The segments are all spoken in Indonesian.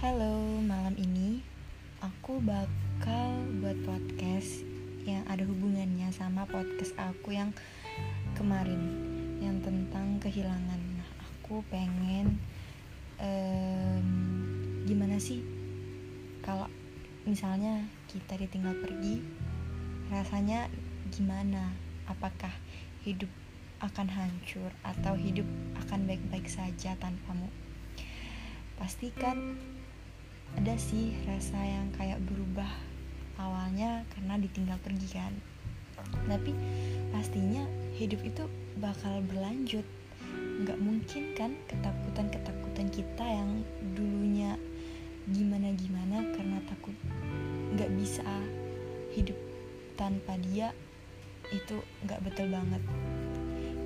Halo, malam ini aku bakal buat podcast yang ada hubungannya sama podcast aku yang kemarin yang tentang kehilangan. Nah, aku pengen um, gimana sih kalau misalnya kita ditinggal pergi, rasanya gimana? Apakah hidup akan hancur atau hidup akan baik-baik saja tanpamu? Pastikan ada sih rasa yang kayak berubah awalnya karena ditinggal pergi kan. Tapi pastinya hidup itu bakal berlanjut. Nggak mungkin kan ketakutan-ketakutan kita yang dulunya gimana-gimana karena takut nggak bisa hidup tanpa dia itu nggak betul banget.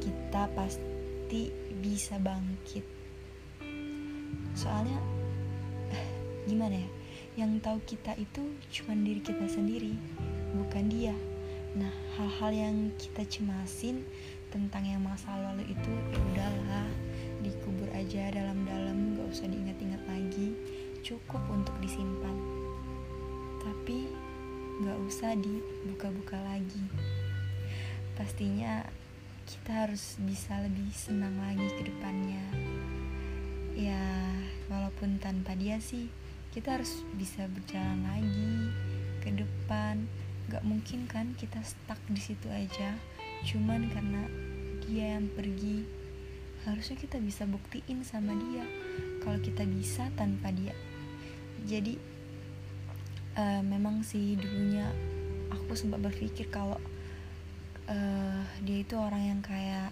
Kita pasti bisa bangkit. Soalnya gimana ya? Yang tahu kita itu cuma diri kita sendiri bukan dia. Nah hal-hal yang kita cemasin tentang yang masa lalu itu ya udahlah dikubur aja dalam-dalam gak usah diingat-ingat lagi cukup untuk disimpan. Tapi gak usah dibuka-buka lagi. Pastinya kita harus bisa lebih senang lagi ke depannya. Ya walaupun tanpa dia sih kita harus bisa berjalan lagi ke depan. Gak mungkin kan kita stuck di situ aja. Cuman karena dia yang pergi harusnya kita bisa buktiin sama dia kalau kita bisa tanpa dia. Jadi uh, memang sih dulunya aku sempat berpikir kalau uh, dia itu orang yang kayak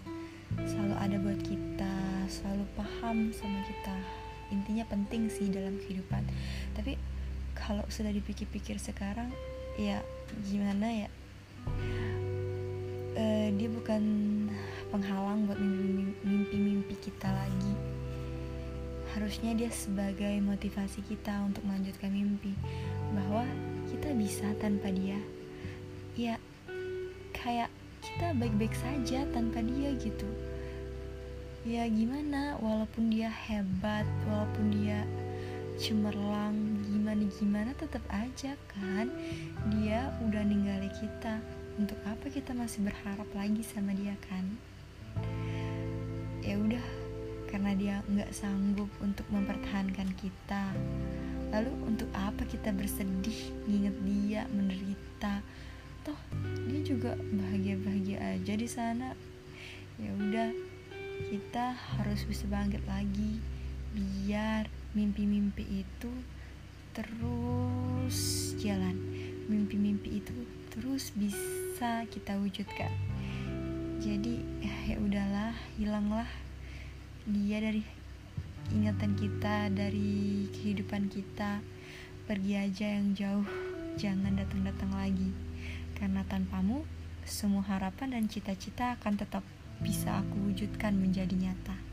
selalu ada buat kita selalu paham sama kita intinya penting sih dalam kehidupan. Tapi kalau sudah dipikir-pikir sekarang ya gimana ya? Uh, dia bukan penghalang buat mimpi-mimpi kita lagi. Harusnya dia sebagai motivasi kita untuk melanjutkan mimpi. Bahwa kita bisa tanpa dia. Ya kayak kita baik-baik saja tanpa dia gitu ya gimana? Walaupun dia hebat walaupun dia cemerlang gimana gimana tetap aja kan dia udah ninggalin kita. Untuk apa kita masih berharap lagi sama dia kan? Ya udah karena dia nggak sanggup untuk mempertahankan kita. Lalu untuk apa kita bersedih nginget dia menderita? Toh dia juga bahagia bahagia aja di sana. Ya udah kita harus bisa bangkit lagi biar mimpi-mimpi itu terus jalan. Mimpi-mimpi itu terus bisa kita wujudkan. Jadi ya udahlah hilanglah dia dari ingatan kita dari kehidupan kita. Pergi aja yang jauh jangan datang-datang lagi. Karena tanpamu semua harapan dan cita-cita akan tetap bisa aku wujudkan menjadi nyata.